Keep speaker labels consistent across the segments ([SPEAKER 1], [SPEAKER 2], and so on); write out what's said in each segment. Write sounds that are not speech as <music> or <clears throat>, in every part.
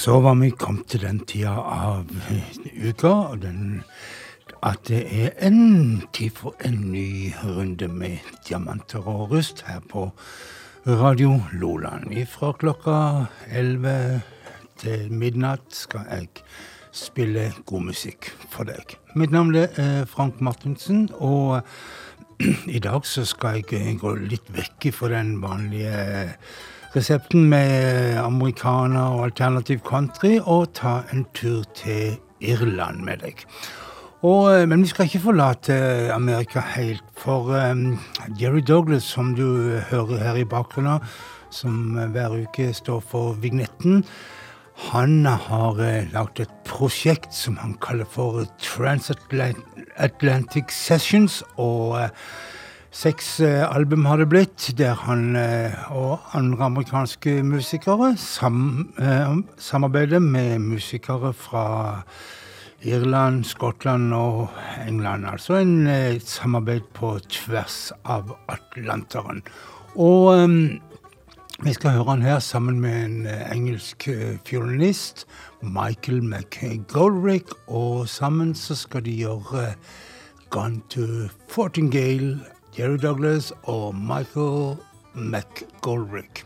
[SPEAKER 1] Så var vi kommet til den tida av uka og den, at det er en tid for en ny runde med diamanter og rust her på Radio Loland. Fra klokka 11 til midnatt skal jeg spille god musikk for deg. Mitt navn er Frank Martinsen, og <clears throat> i dag så skal jeg gå litt vekk fra den vanlige resepten med americana og alternativ country, og ta en tur til Irland med deg. Og, men vi skal ikke forlate Amerika helt, for um, Jerry Douglas, som du hører her i bakgrunnen, som hver uke står for vignetten, han har uh, lagd et prosjekt som han kaller for Transatlantic Sessions. og uh, Seks album har det blitt, der han og andre amerikanske musikere sam, samarbeider med musikere fra Irland, Skottland og England. Altså en, et samarbeid på tvers av Atlanteren. Og um, vi skal høre han her sammen med en engelsk fiolinist, Michael McGolrick, og sammen så skal de gjøre Gone to Fortingale Jerry Douglas or Michael McGoldrick.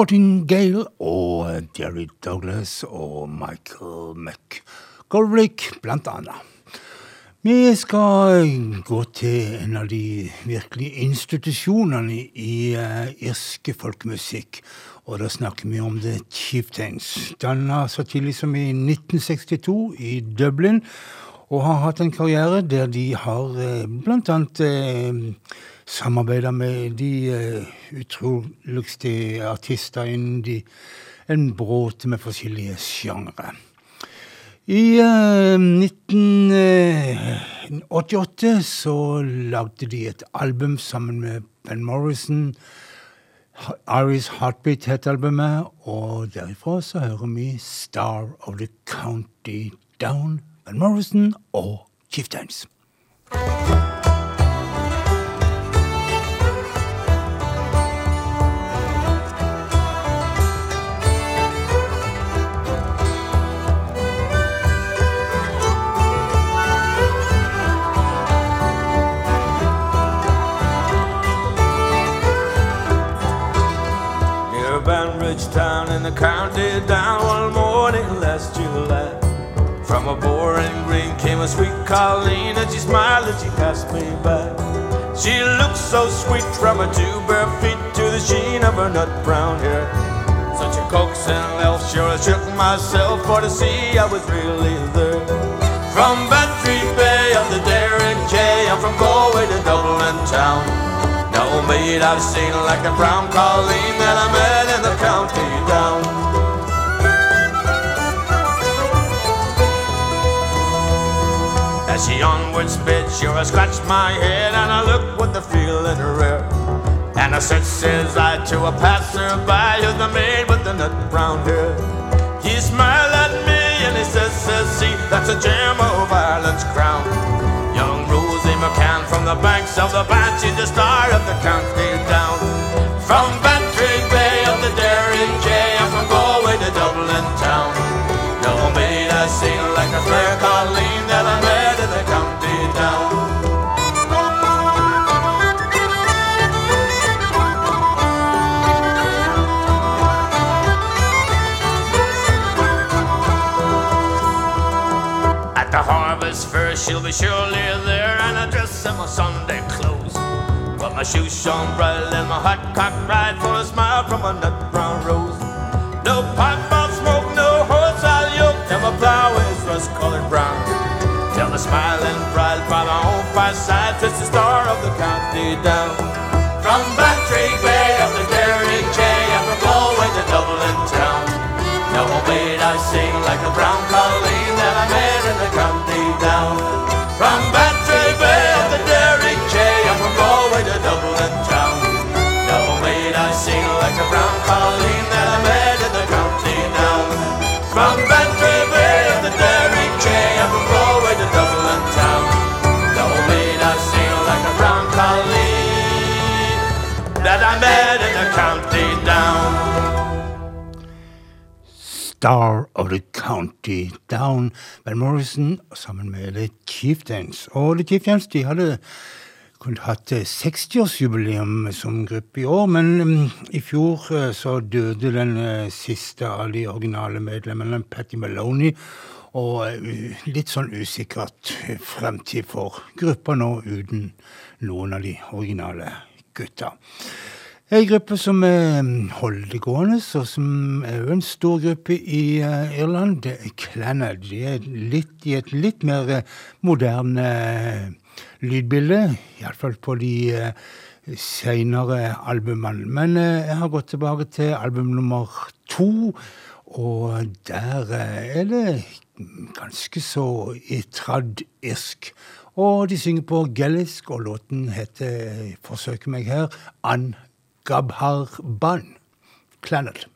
[SPEAKER 1] Fortingale og Jerry Douglas og Michael McGorrick, blant annet. Vi skal gå til en av de virkelige institusjonene i uh, irske folkemusikk. Og da snakker vi om The Chieftains. Danna så tidlig som i 1962 i Dublin. Og har hatt en karriere der de har uh, blant annet uh, samarbeida med de uh, utroligste artister innen de, en bråte med forskjellige sjangre. I uh, eh, 1988 eh, så lagde de et album sammen med Ben Morrison. Iris Heartbeat het albumet, og derifra så hører vi Star of the County Down, Ben Morrison og Chieftains.
[SPEAKER 2] Village town in the county down one morning last July. From a boring green came a sweet Colleen, and she smiled as she passed me by. She looked so sweet from her two bare feet to the sheen of her nut brown hair. Such a coaxing elf, sure I shook myself for to see I was really there. From Bantry Bay up the Derrick J, I'm from Galway to Dublin town. No maid I've seen like a brown colleen that I met She onward sped, sure I scratched my head and I looked with the feeling rare. And I said, says I to a passerby, who's the maid with the nut brown hair. He smiled at me and he says, says, see, that's a gem of Ireland's crown. Young Rosie McCann from the banks of the Banshee, the star of the county down. From Bantry Bay of the Derry J, I'm from Galway to Dublin town. No maid I seen like a fair Colleen she'll be surely there, and I dress in my Sunday clothes. But my shoes shone bright, and my hot cock right for a smile from a nut brown rose. No pipe of smoke, no horse I'll yoke, and my plow is rust colored brown. Tell the smiling bride by my own fireside, twist the star of the county down. From Bantry Bay up the Derry J, I'm from Galway to Dublin town. No maid I sing like a brown colleen that I met in the county down.
[SPEAKER 1] Star of the County Down. Van Morrison sammen med The Chieftains. Og The Chieftains de hadde kunne hatt 60-årsjubileum som gruppe i år, men um, i fjor uh, så døde den uh, siste av de originale medlemmene, Patty Maloney. Og litt sånn usikkert fremtid for gruppa nå uten noen av de originale gutta. Ei gruppe som holder det gående, og som er jo en stor gruppe i uh, Irland, det er Clannad. De er litt, i et litt mer uh, moderne uh, lydbilde, iallfall på de seinere albumene. Men jeg har gått tilbake til album nummer to, og der er det ganske så i tradd irsk. Og de synger på gellisk, og låten heter, forsøker meg her, Ann Gabharban Planet.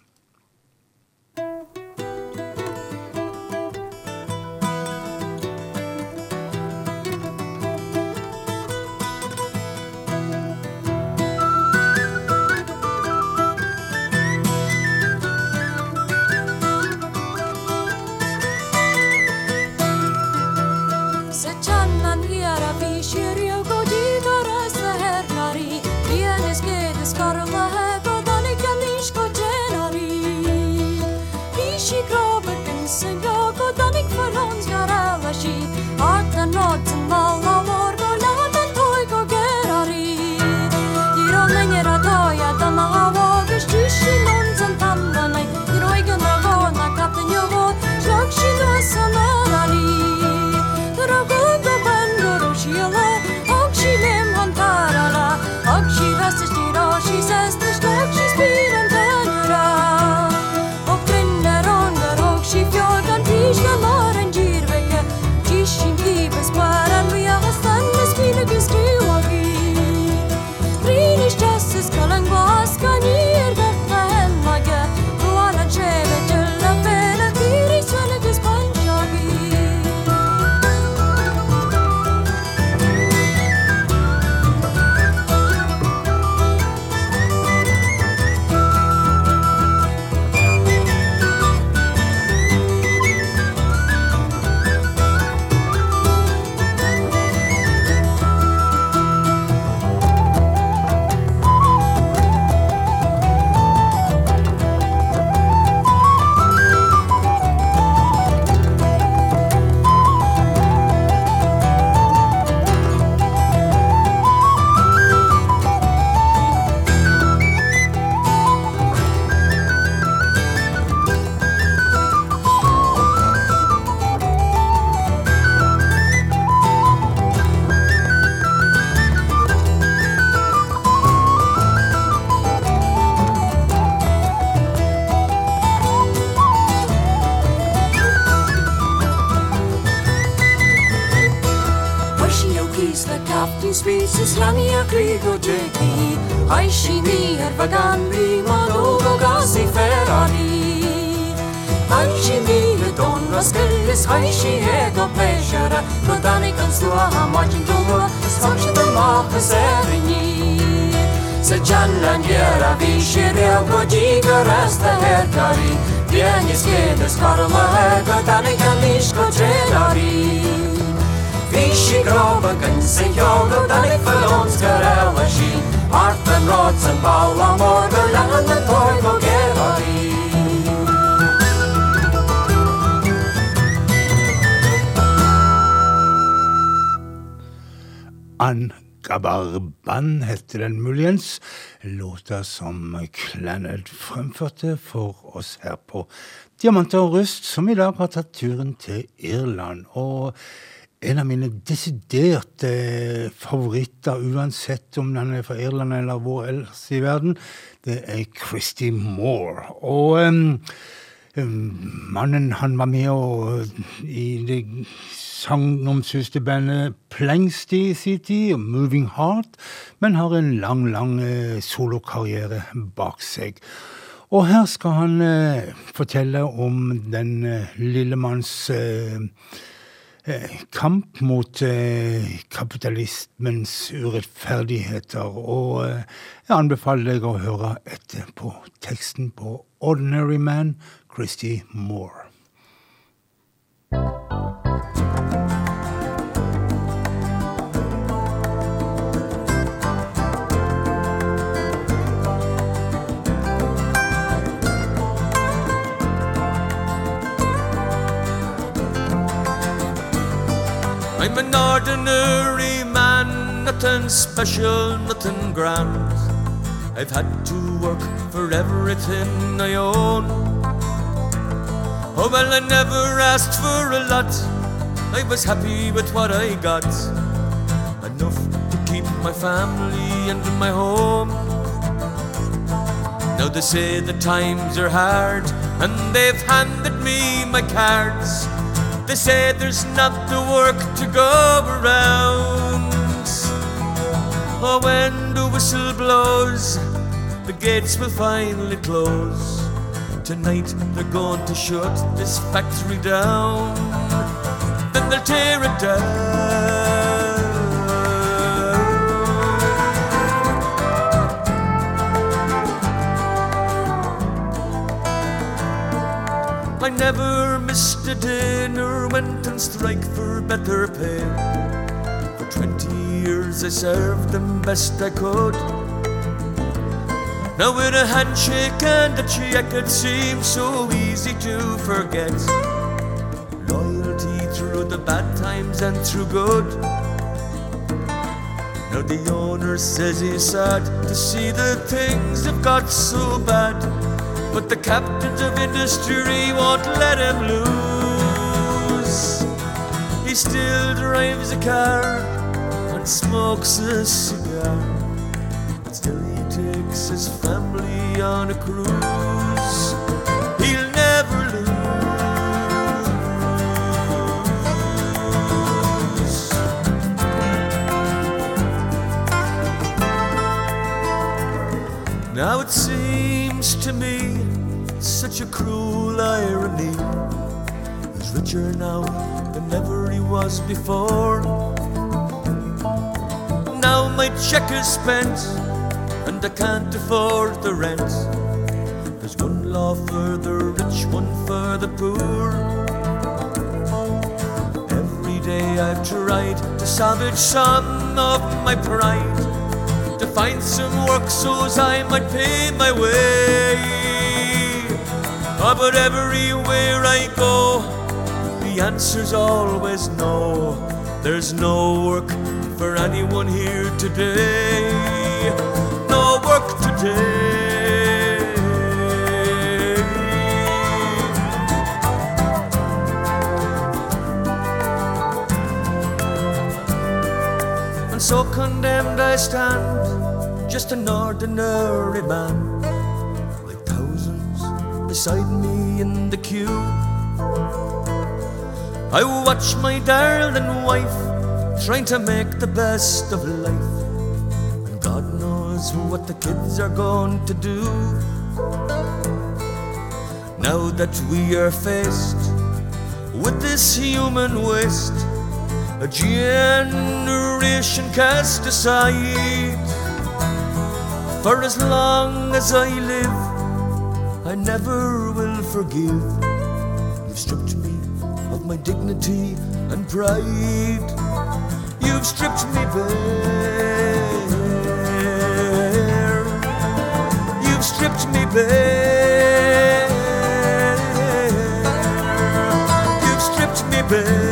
[SPEAKER 3] Martin Spices lania grigo Jackie Aishi mi ervagan prima nuovo gasi Ferrari Aishi mi le donna skelles Aishi ego pesciara Rodani kansua Martin Duma Sanchi da ma peserini Se gialla niera viscere a godiga rasta hercari Vieni schiedes Karla Ego Danica Mishko Cenari Вещи гроба, конце йога, далек фалон сгорела жи. Артен Родсен, Паула Морган, Анна Тойго,
[SPEAKER 1] Георгий. Ankabarban heter den muligens. Låta som Clannad fremførte for oss her på Diamanter og rust, som i dag har tatt turen til Irland. Og en av mine desiderte favoritter, uansett om den er fra Irland eller hvor ellers i verden, det er Christy Moore. Og um, mannen han var med og, i det sagnomsuste bandet Plengst i sin tid, Moving Heart, men har en lang, lang uh, solokarriere bak seg. Og her skal han uh, fortelle om den uh, lille manns kamp mot kapitalismens urettferdigheter. Og jeg anbefaler deg å høre etter på teksten på Ordinary Man, Christy Moore.
[SPEAKER 4] I'm an ordinary man, nothing special, nothing grand. I've had to work for everything I own. Oh, well, I never asked for a lot. I was happy with what I got. Enough to keep my family and my home. Now they say the times are hard, and they've handed me my cards. They say there's not the work to go around. Oh, when the whistle blows, the gates will finally close. Tonight they're going to shut this factory down. Then they'll tear it down. I never missed a dinner, went on strike for better pay. For 20 years I served them best I could. Now with a handshake and a check it seems so easy to forget. Loyalty through the bad times and through good. Now the owner says he's sad to see the things have got so bad. But the captains of industry won't let him lose. He still drives a car and smokes a cigar. But still he takes his family on a cruise. He'll never lose. Now it seems to me such a cruel irony. He's richer now than ever he was before. Now my check is spent and I can't afford the rent. There's one law for the rich, one for the poor. Every day I've tried to salvage some of my pride to find some work so I might pay my way. Oh, but everywhere I go, the answer's always no. There's no work for anyone here today. No work today. And so condemned I stand, just an ordinary man, beside me in the queue. I watch my darling wife trying to make the best of life. And God knows what the kids are going to do. Now that we are faced with this human waste, a generation cast aside. For as long as I live, I never will forgive. You've stripped me of my dignity and pride. You've stripped me bare. You've stripped me bare. You've stripped me bare.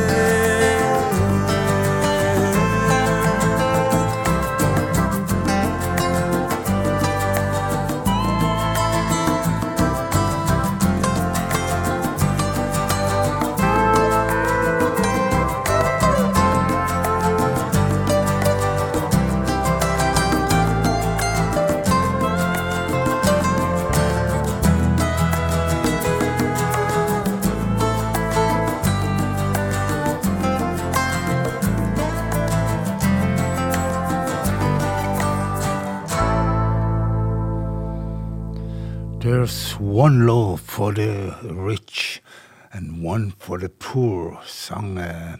[SPEAKER 1] Rich and one for the poor, sang eh,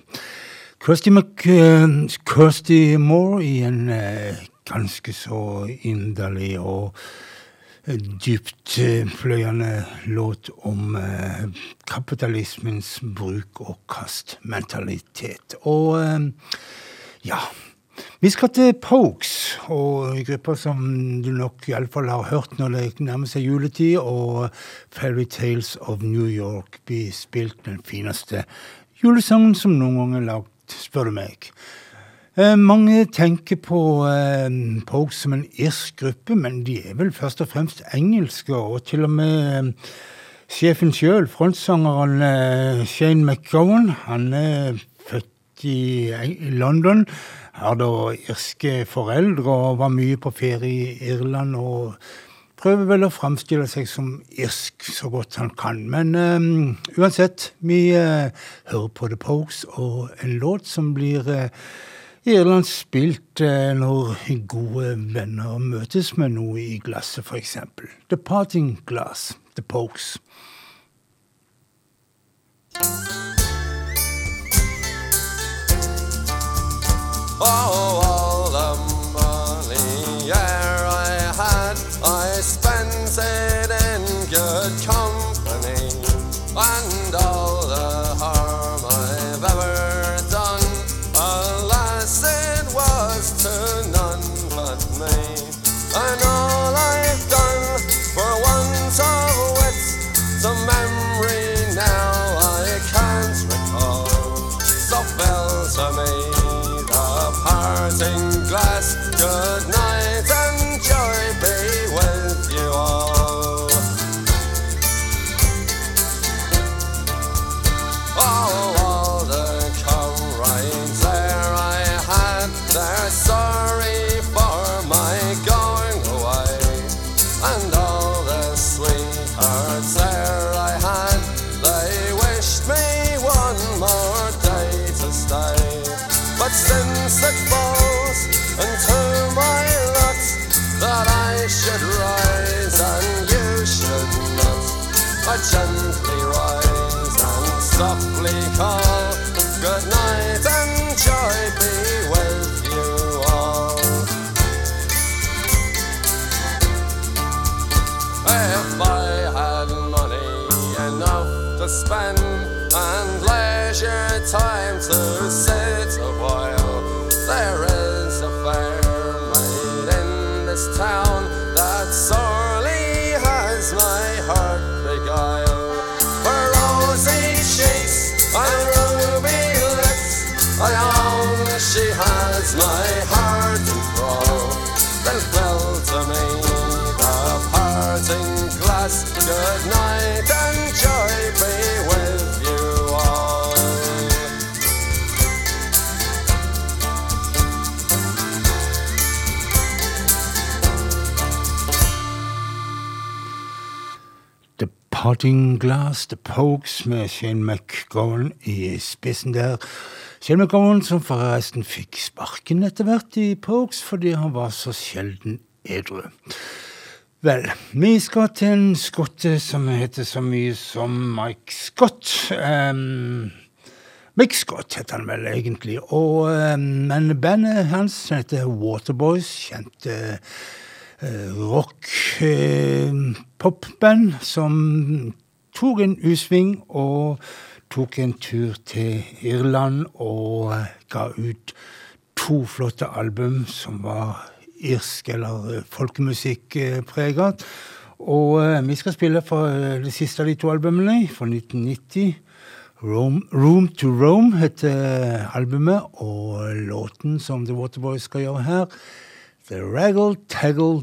[SPEAKER 1] Kirsty, Mc, eh, Moore i en eh, ganske så inderlig og dypt dyptpløyende låt om eh, kapitalismens bruk og kast-mentalitet. Og eh, ja vi skal til Pokes, og grupper som du nok iallfall har hørt når det nærmer seg juletid, og Fairy Tales of New York blir spilt den fineste julesangen som noen gang er lagd, spør du meg. Eh, mange tenker på eh, Pokes som en irsk gruppe, men de er vel først og fremst engelske, og til og med eh, sjefen sjøl, frontsangeren eh, Shane McGowan, han er født i London har da irske foreldre og var mye på ferie i Irland og prøver vel å framstille seg som irsk så godt han kan. Men um, uansett, vi uh, hører på The Pokes og en låt som blir uh, i Irland spilt uh, når gode venner møtes med noe i glasset, f.eks. The Parting Glass, The Pokes.
[SPEAKER 5] Oh, all the cheeks The Parting Glass,
[SPEAKER 1] The Pokes med Shane McGowan i spissen der. Shane McGowan som forresten fikk sparken etter hvert i Pokes fordi han var så sjelden edru. Vel, vi skal til en skotte som heter så mye som Mike Scott. Um, Mick Scott heter han vel egentlig. Og, um, men bandet hans heter Waterboys. Kjente uh, rock-popband uh, som tok en U-sving og tok en tur til Irland og uh, ga ut to flotte album som var irsk eller folkemusikkpreget. Og vi skal spille for det siste av de to albumene, fra 1990. Room, Room to Rome heter albumet, og låten som The Waterboys skal gjøre her, The Raggle Taggle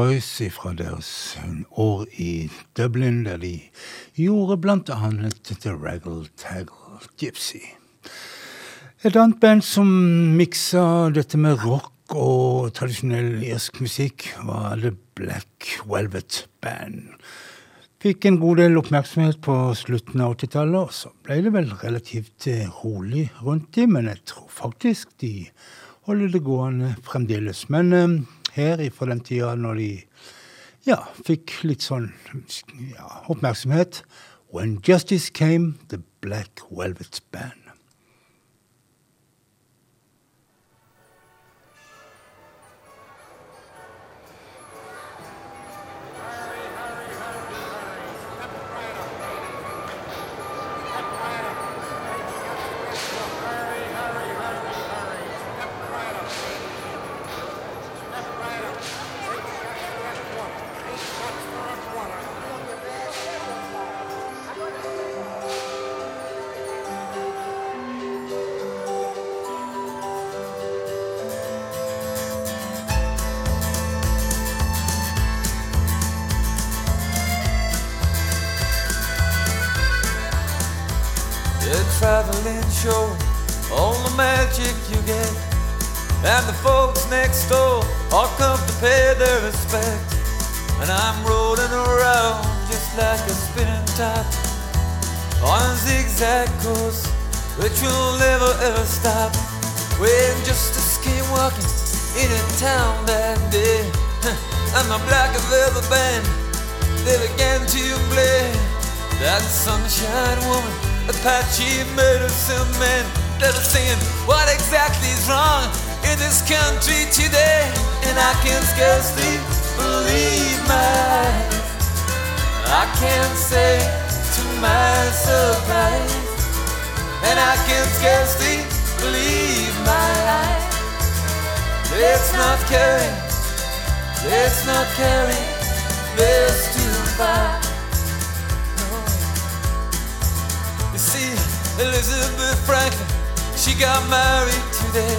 [SPEAKER 1] Waterboys fra deres år i Dublin, der de gjorde blant annet The Raggle Taggle Gypsy. Et annet band som miksa dette med rock og tradisjonell irsk musikk, var The Black Velvet Band. Fikk en god del oppmerksomhet på slutten av 80-tallet, og så ble det vel relativt rolig rundt dem, men jeg tror faktisk de holder det gående fremdeles. Men eh, her fra den tida når de ja, fikk litt sånn ja, oppmerksomhet. When Justice Came, The Black Velvet Band.
[SPEAKER 6] Traveling show. All the magic you get, and the folks next door all come to pay their respect. And I'm rolling around just like a spinning top on a zigzag course, which will never ever stop. When just escaped walking in a town that day, <laughs> and my black velvet band they began to play that sunshine woman, Apache medicine man. They were singing, What exactly is wrong in this country today? And I can scarcely believe my eyes. I can't say to my surprise, and I can scarcely believe my eyes. Let's not carry, let's not carry this too far. Elizabeth Franklin, she got married today,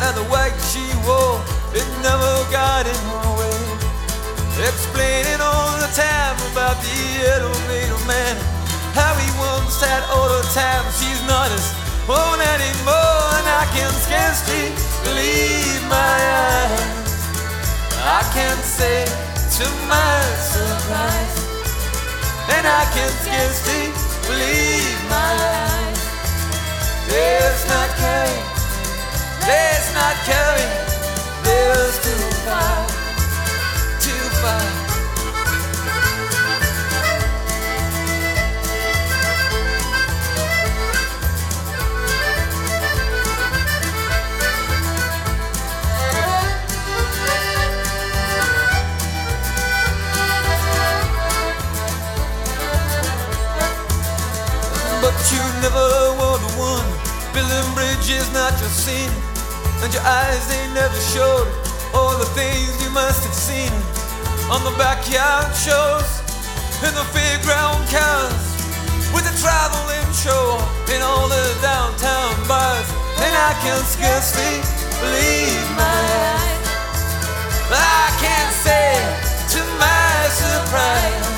[SPEAKER 6] and the white she wore, it never got in her way. Explaining all the time about the elevator man, how he once had all the time. She's not his own anymore, and I can scarcely believe my eyes. I can't say to my surprise, and I can scarcely believe my eyes. Let's not carry, let's not carry this too far, too far. Must have seen On the backyard shows In the fairground cars With the traveling show In all the downtown bars And I can scarcely believe my eyes I can't say to my surprise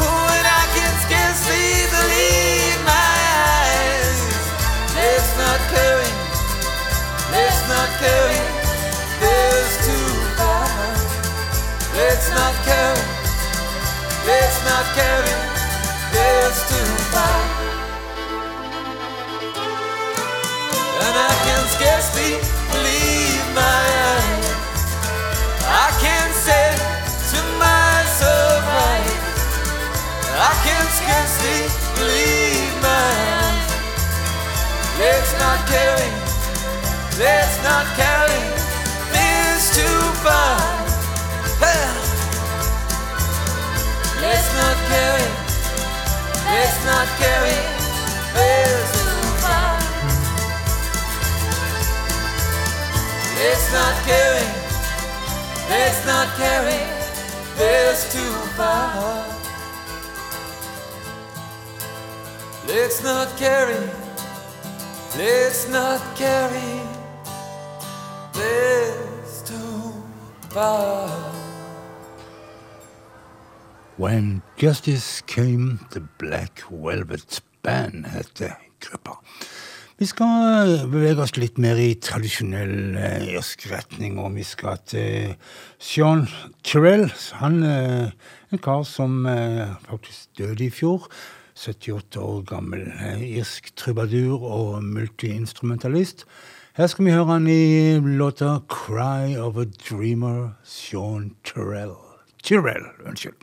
[SPEAKER 6] when I can scarcely believe my eyes. Let's not carry, let's not carry this too. Let's not carry, let's not carry this too far. And I can scarcely believe my eyes. I can't say to my surprise. I can scarcely believe my eyes. Let's not carry, let's not carry this too far. Hey. Let's not carry, let's not carry this too far. Let's not carry, let's not carry this too far. Let's not carry, let's not carry this too far.
[SPEAKER 1] When Justice Came, The Black Velvet Band heter gruppa. Vi skal bevege oss litt mer i tradisjonell eh, irsk retning, og vi skal til Sean Terrell. Han er en kar som eh, faktisk døde i fjor. 78 år gammel eh, irsk trubadur og multiinstrumentalist. Her skal vi høre han i låta 'Cry of a Dreamer', Sean Terrell. Tyrell, unnskyld.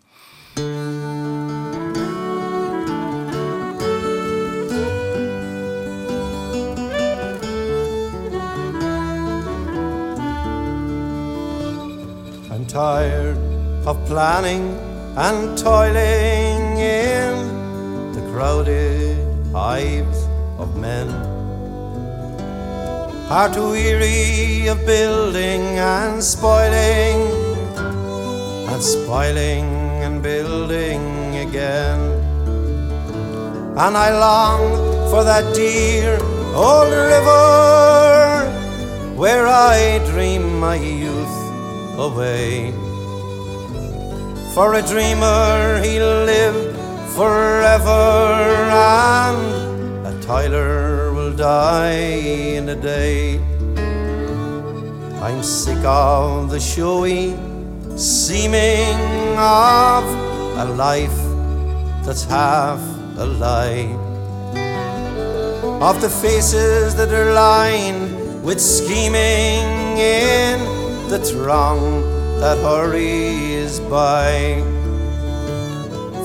[SPEAKER 7] I'm tired of planning and toiling in the crowded hives of men. Heart weary of building and spoiling, and spoiling building again. And I long for that dear old river where I dream my youth away. For a dreamer he'll live forever and a Tyler will die in a day. I'm sick of the showy seeming of a life that's half a lie. Of the faces that are lined with scheming in the throng that hurries by.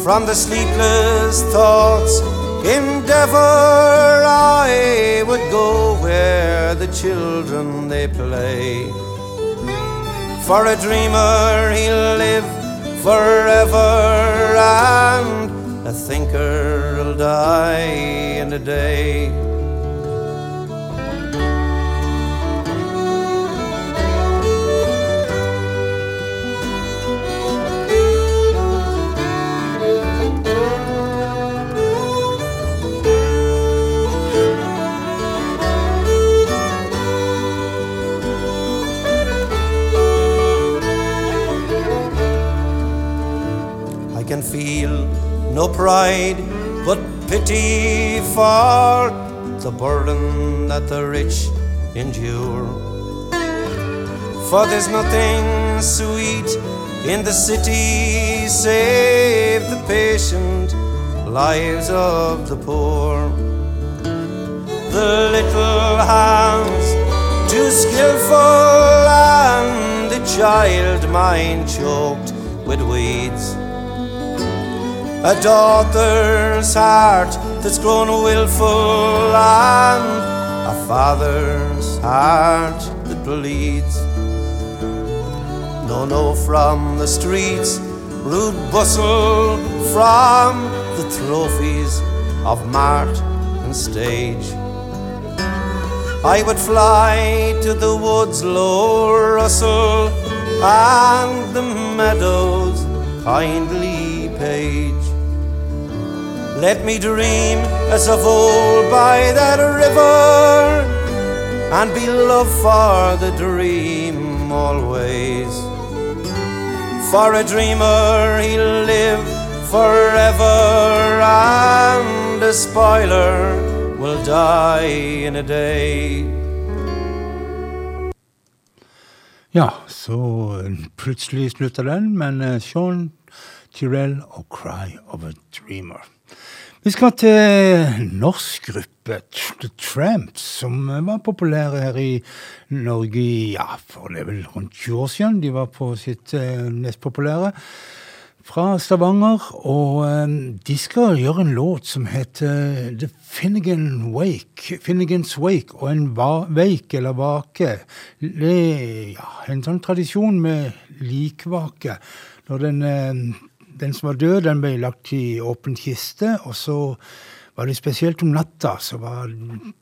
[SPEAKER 7] From the sleepless thoughts endeavor I would go where the children they play. For a dreamer he'll live forever, and a thinker'll die in a day. Feel no pride but pity for the burden that the rich endure. For there's nothing sweet in the city save the patient lives of the poor. The little hands too skillful and the child mind choked with weeds. A daughter's heart that's grown willful and a father's heart that bleeds. No, no, from the streets, rude bustle from the trophies of mart and stage. I would fly to the woods' low rustle and the meadows' kindly page. Let me dream as of old by that river and be loved for the dream always. For a dreamer he'll live forever and a spoiler will die in a day.
[SPEAKER 1] Ja, så eh, plutselig slutta den, men eh, Sean Tyrell og 'Cry of a Dreamer'. Vi skal til norsk gruppe The Tramps, som var populære her i Norge ja, for det er vel rundt 20 år siden. De var på sitt eh, mest populære. Fra Stavanger. Og eh, de skal gjøre en låt som heter The Finnegan Wake. Finnegans Wake. Og en wake, eller vake. Det ja, en sånn tradisjon med likvake. Når den eh, den som var død, den ble lagt i åpen kiste, og så var det spesielt om natta, så var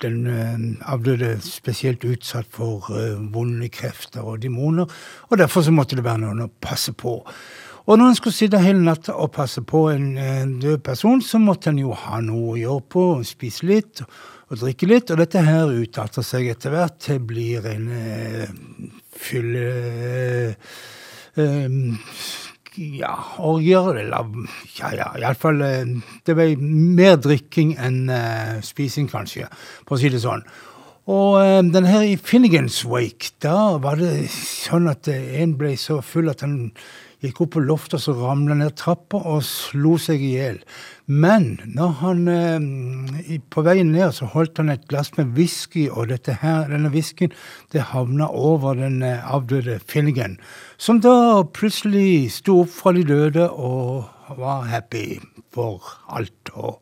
[SPEAKER 1] den eh, avdøde spesielt utsatt for eh, vonde krefter og demoner, og derfor så måtte det være noen å passe på. Og når en skulle sitte hele natta og passe på en en død person, så måtte en jo ha noe å gjøre på, spise litt og drikke litt, og dette her utarter seg etter hvert til blir en eh, fylle... Eh, ja, orgier eller Ja, ja, iallfall Det ble mer drikking enn uh, spising, kanskje, for å si det sånn. Og uh, den her i Finnegans Wake, da var det sånn at en ble så full at han gikk opp på loftet og så ramla ned trappa og slo seg i hjel. Men når han eh, på veien ned så holdt han et glass med whisky, og her, denne whiskyen det havna over den eh, avdøde Finnegan, som da plutselig sto opp fra de døde og var happy for alt. Og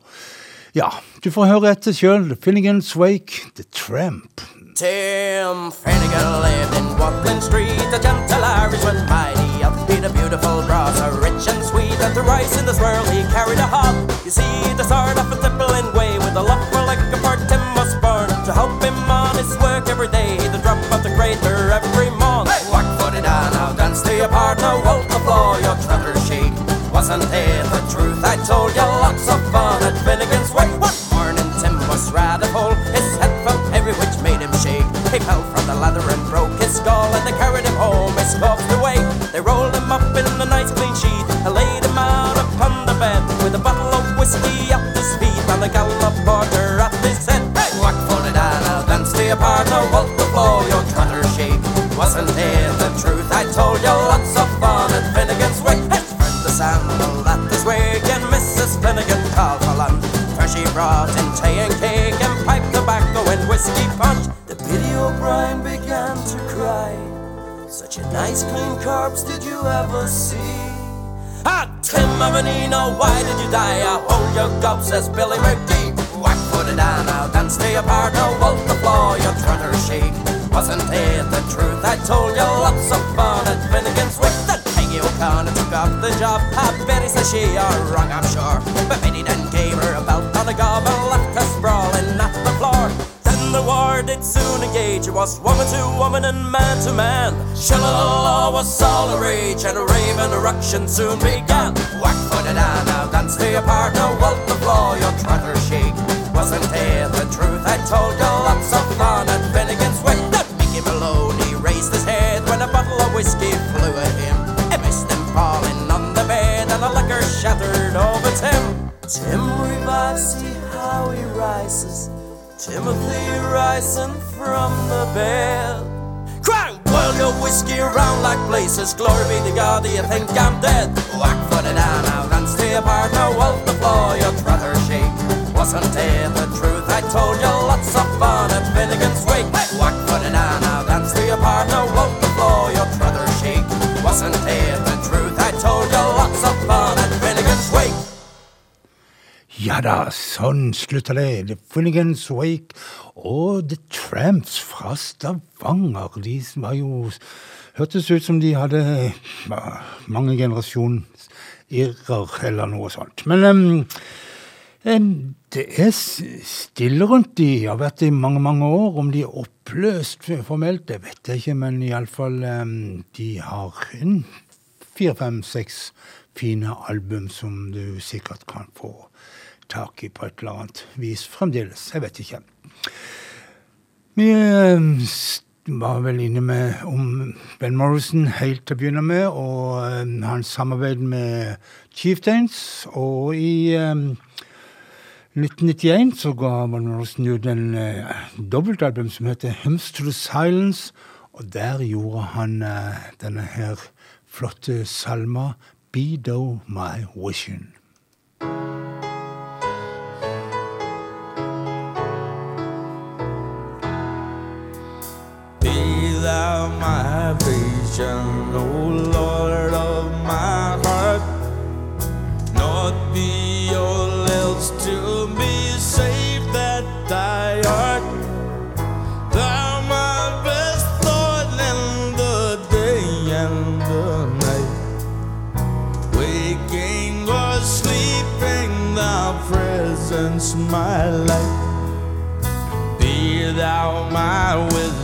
[SPEAKER 1] ja, du får høre etter sjøl. Finnegans Wake, The Tramp.
[SPEAKER 8] Tim Finnegan lived in Watling Street, a gentle Irishman, mighty upbeat, a beautiful so rich and sweet. And to rise in this world, he carried a hop. You see, the sort of a tippling way with a lot for like a part Tim was born to help him on his work every day. The drop of the crater every morn. Hey, walk footed on, now dance to your partner, walk the floor, your trotter shake. Wasn't it the truth? I told you lots of fun at Finnegan's Wake. One morning, Tim was rather full. The ladder and broke his skull, and they carried him home. He scoffed away. They rolled him up in a nice clean sheet and laid him out upon the bed with a bottle of whiskey at his feet and a gallop porter at his head. stay apart, no wolf the floor, your cutter shake. Wasn't it the truth? I told you lots of fun at Finnegan's Wake. Spread the sandal that this week, and Mrs. Finnegan called for lunch. For she brought in tea and cake and pipe tobacco and whiskey punch. The Biddy O'Brien began to cry. Such a nice clean corpse did you ever see? Ah, Tim Marinino, why did you die? I hold your gob, says Billy McGee. Whack put it down now, dance stay apart, no wolf the floor, your trotter shake. Wasn't it the truth? I told you lots of fun at Finnegan's Wake. That Peggy O'Connor took up the job. Ah, Betty says she are wrong, I'm sure. But Betty then gave her a belt on the gob the soon engage. It was woman to woman and man to man. Shillelagh was all the rage, and a rave and eruption soon began. Whack put it down now, dance stay apart, no wolf the floor, your trotter shake. Wasn't it the truth? I told you lots of fun at Finnegan's Wake. That Mickey Maloney raised his head when a bottle of whiskey flew at him. It missed him falling on the bed, and the liquor shattered over Tim. Tim revives, see how he rises. Timothy rising from the bed. Cry, boil your whiskey around like blazes. Glory be to God, do you think I'm dead? Whack foot it down now, and stay apart. No wolf the floor, your trotter shake. Wasn't it the truth? I told you lots of fun at Finnegan's Wake. Whack foot it down now, and stay apart. No wolf
[SPEAKER 1] Ja da, sånn slutter det. The Finnegans Wake og The Tramps fra Stavanger. De var jo Hørtes ut som de hadde mange generasjoner eller noe sånt. Men em, det er stille rundt de. Har vært det i mange, mange år. Om de er oppløst formelt, det vet jeg ikke, men iallfall um, de har en fire, fem, seks fine album som du sikkert kan få tak i på et eller annet vis fremdeles. Jeg vet ikke. Vi eh, var vel inne med om Ben Morrison helt til å begynne med, og um, hans samarbeid med Chieftains. Og i um, 1991 så ga Ben Morrison ut en uh, dobbeltalbum som heter Hymns to the Silence, og der gjorde han uh, denne her flotte salma Be Do My Vision.
[SPEAKER 2] Thou my vision, O Lord of my heart. Not be all else to be save that thy art. Thou my best thought in the day and the night. Waking or sleeping, thy presence my light. Be thou my wisdom,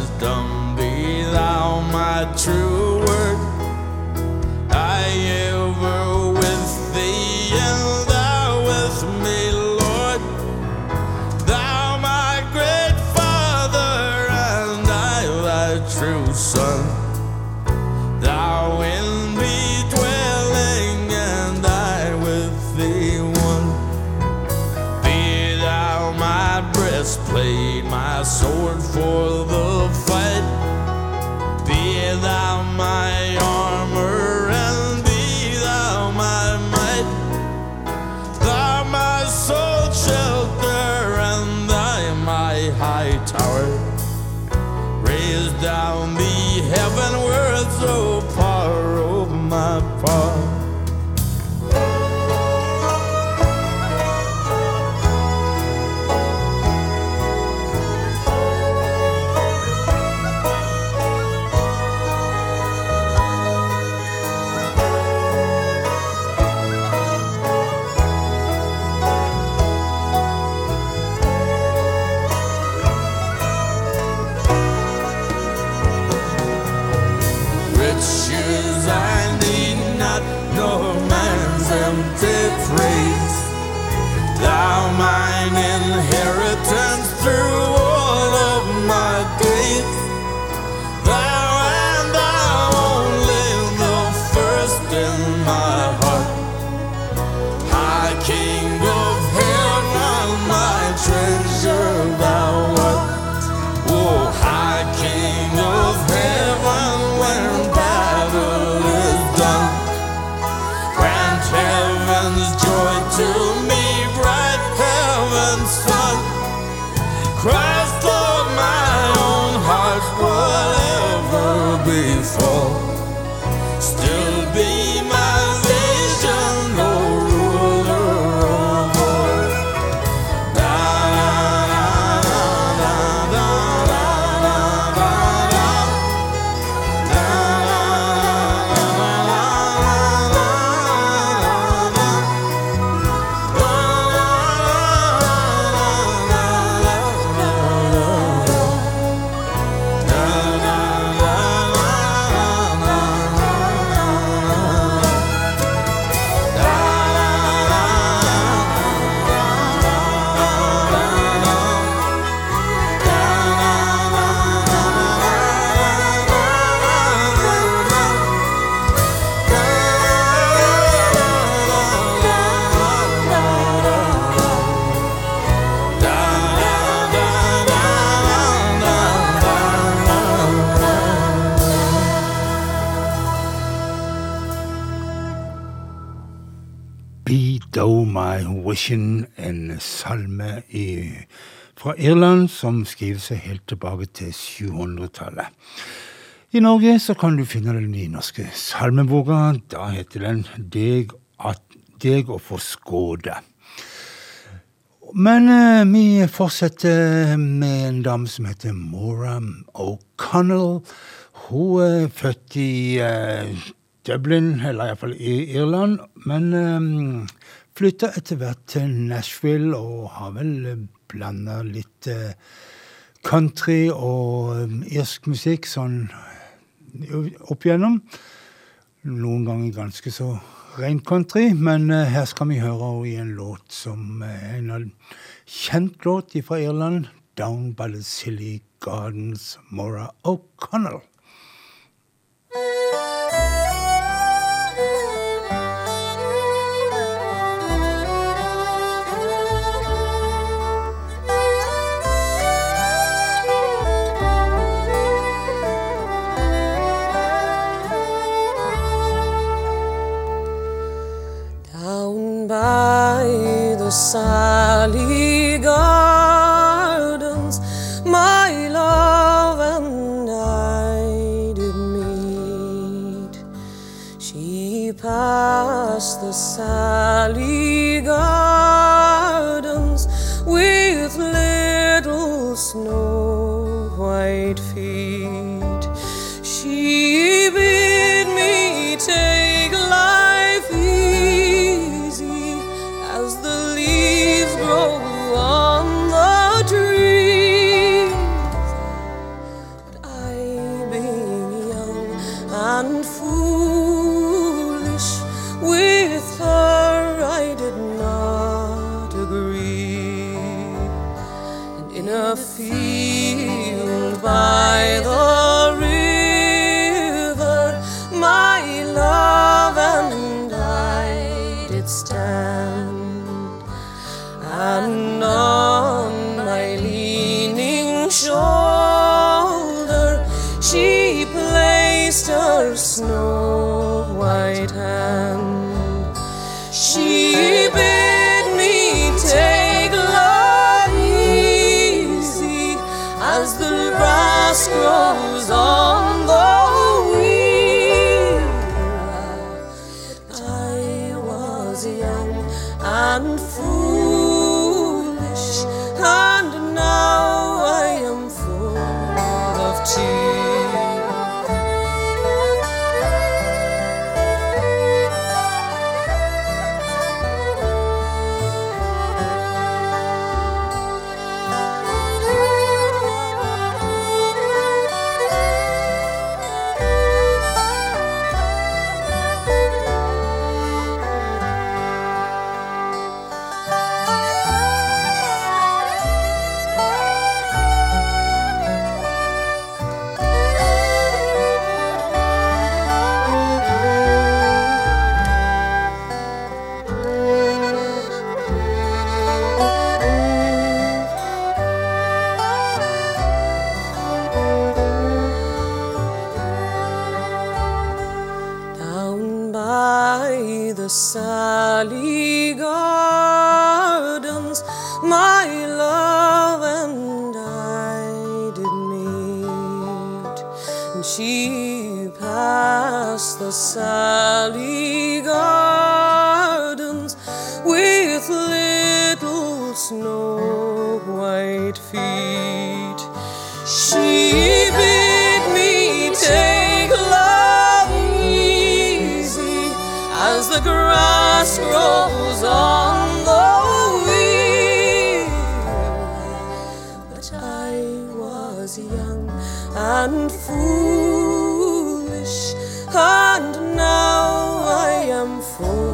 [SPEAKER 1] fra Irland som skriver seg helt tilbake til 700-tallet. I Norge så kan du finne den nynorske norske salmeboka. Da heter den Deg, at, deg å forskåde. Men eh, vi fortsetter med en dame som heter Mora O'Connell. Hun er født i eh, Dublin, eller iallfall i Irland, men um, flytta etter hvert til Nashville og har vel blanda litt eh, country og um, irsk musikk sånn opp igjennom. Noen ganger ganske så ren country, men eh, her skal vi høre i en låt som er en kjent låt fra Irland, 'Down by the Silly Gardens', Maura O'Connell.
[SPEAKER 9] By the Sally Gardens, my love and I did meet. She passed the Sally Gardens with little snow and foolish, and now I am full.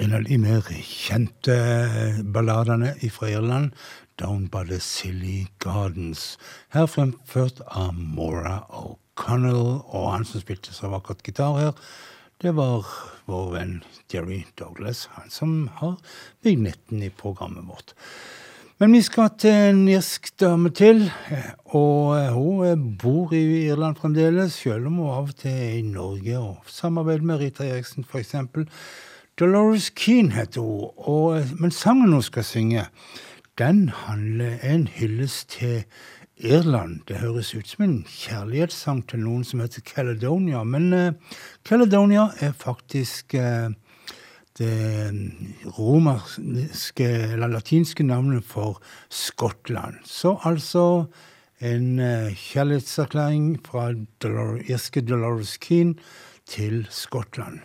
[SPEAKER 1] En av de kjente balladene fra Irland, Down by the Silly Gardens. Her fremført av Maura O'Connell, og han som spilte så vakkert gitar her, det var vår venn Jerry Douglas, han som har vignetten i programmet vårt. Men vi skal til en irsk dame til, og hun bor i Irland fremdeles, selv om hun av og til er i Norge og samarbeider med Rita Eriksen, eksempel. Dolores Keane heter hun, og, men sangen hun skal synge, den handler en hyllest til Irland. Det høres ut som en kjærlighetssang til noen som heter Caledonia, men eh, Caledonia er faktisk eh, det romerske, eller latinske navnet for Skottland. Så altså en eh, kjærlighetserklæring fra irske Dolores Keane til Skottland.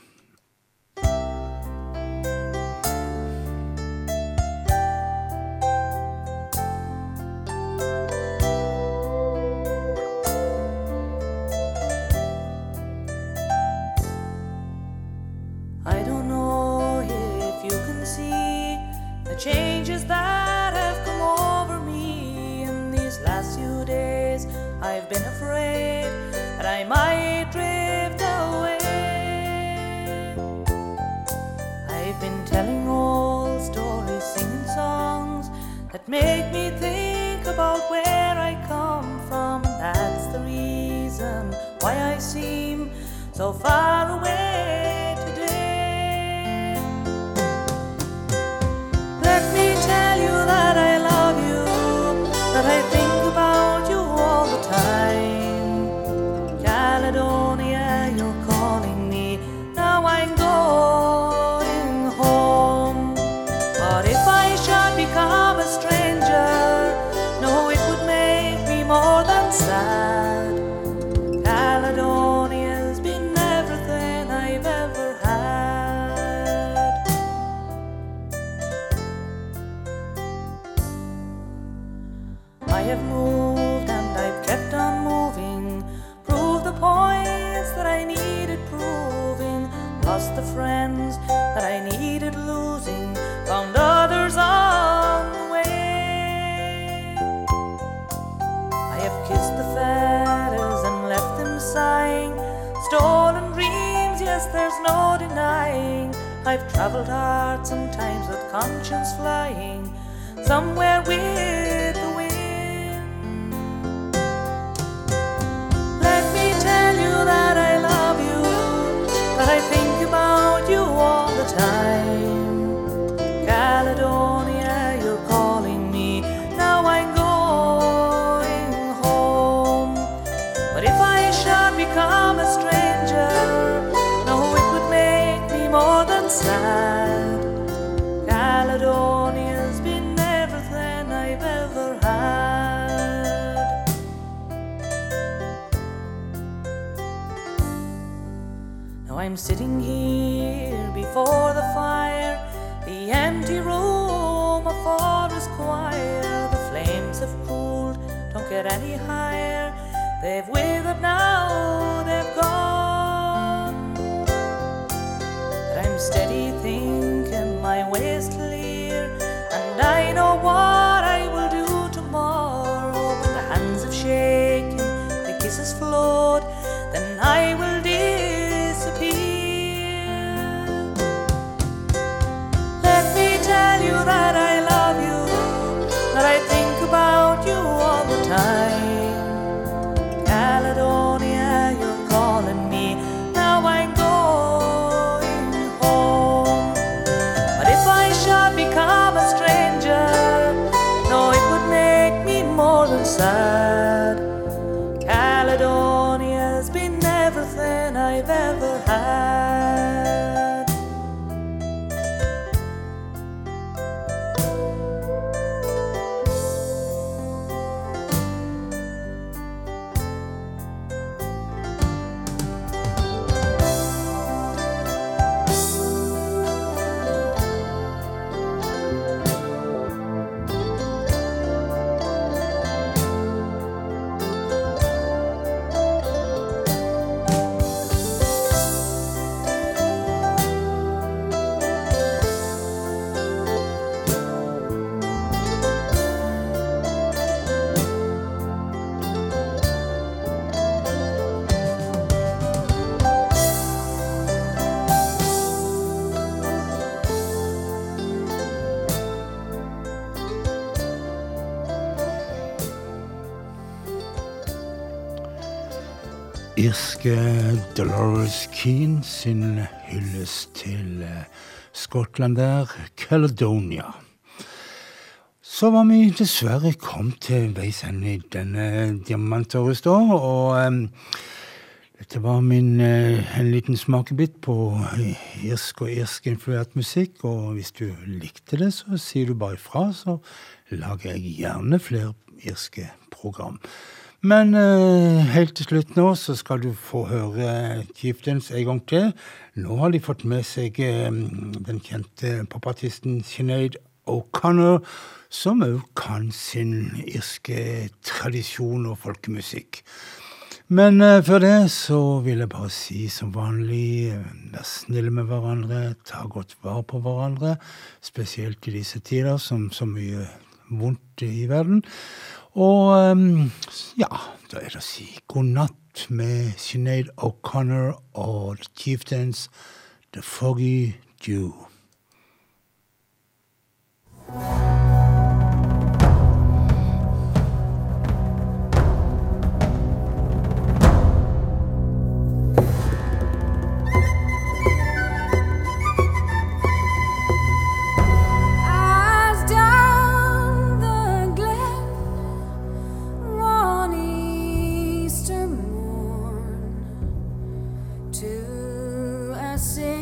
[SPEAKER 3] Make me think about where I come from. That's the reason why I seem so far away conscience flying. I'm sitting here before the fire, the empty room, a forest choir. The flames have cooled, don't get any higher. They've withered now,
[SPEAKER 1] irske Dolores Keane sin hyllest til eh, Skottland der, Caledonia. Så var vi dessverre kommet til veis ende i denne diamantåret, og um, dette var min, uh, en liten smakebit på irsk og irsk-influert musikk, og hvis du likte det, så sier du bare ifra, så lager jeg gjerne flere irske program. Men uh, helt til slutt nå så skal du få høre Chieftains en gang til. Nå har de fått med seg uh, den kjente popartisten Sinead O'Connor, som òg kan sin irske tradisjon og folkemusikk. Men uh, før det så vil jeg bare si som vanlig, vær snille med hverandre, ta godt vare på hverandre. Spesielt i disse tider som så mye vondt i verden. Og um, ja, da er det å si god natt med Sinead O'Connor og The Chieftains The Foggy Dew.
[SPEAKER 10] To a city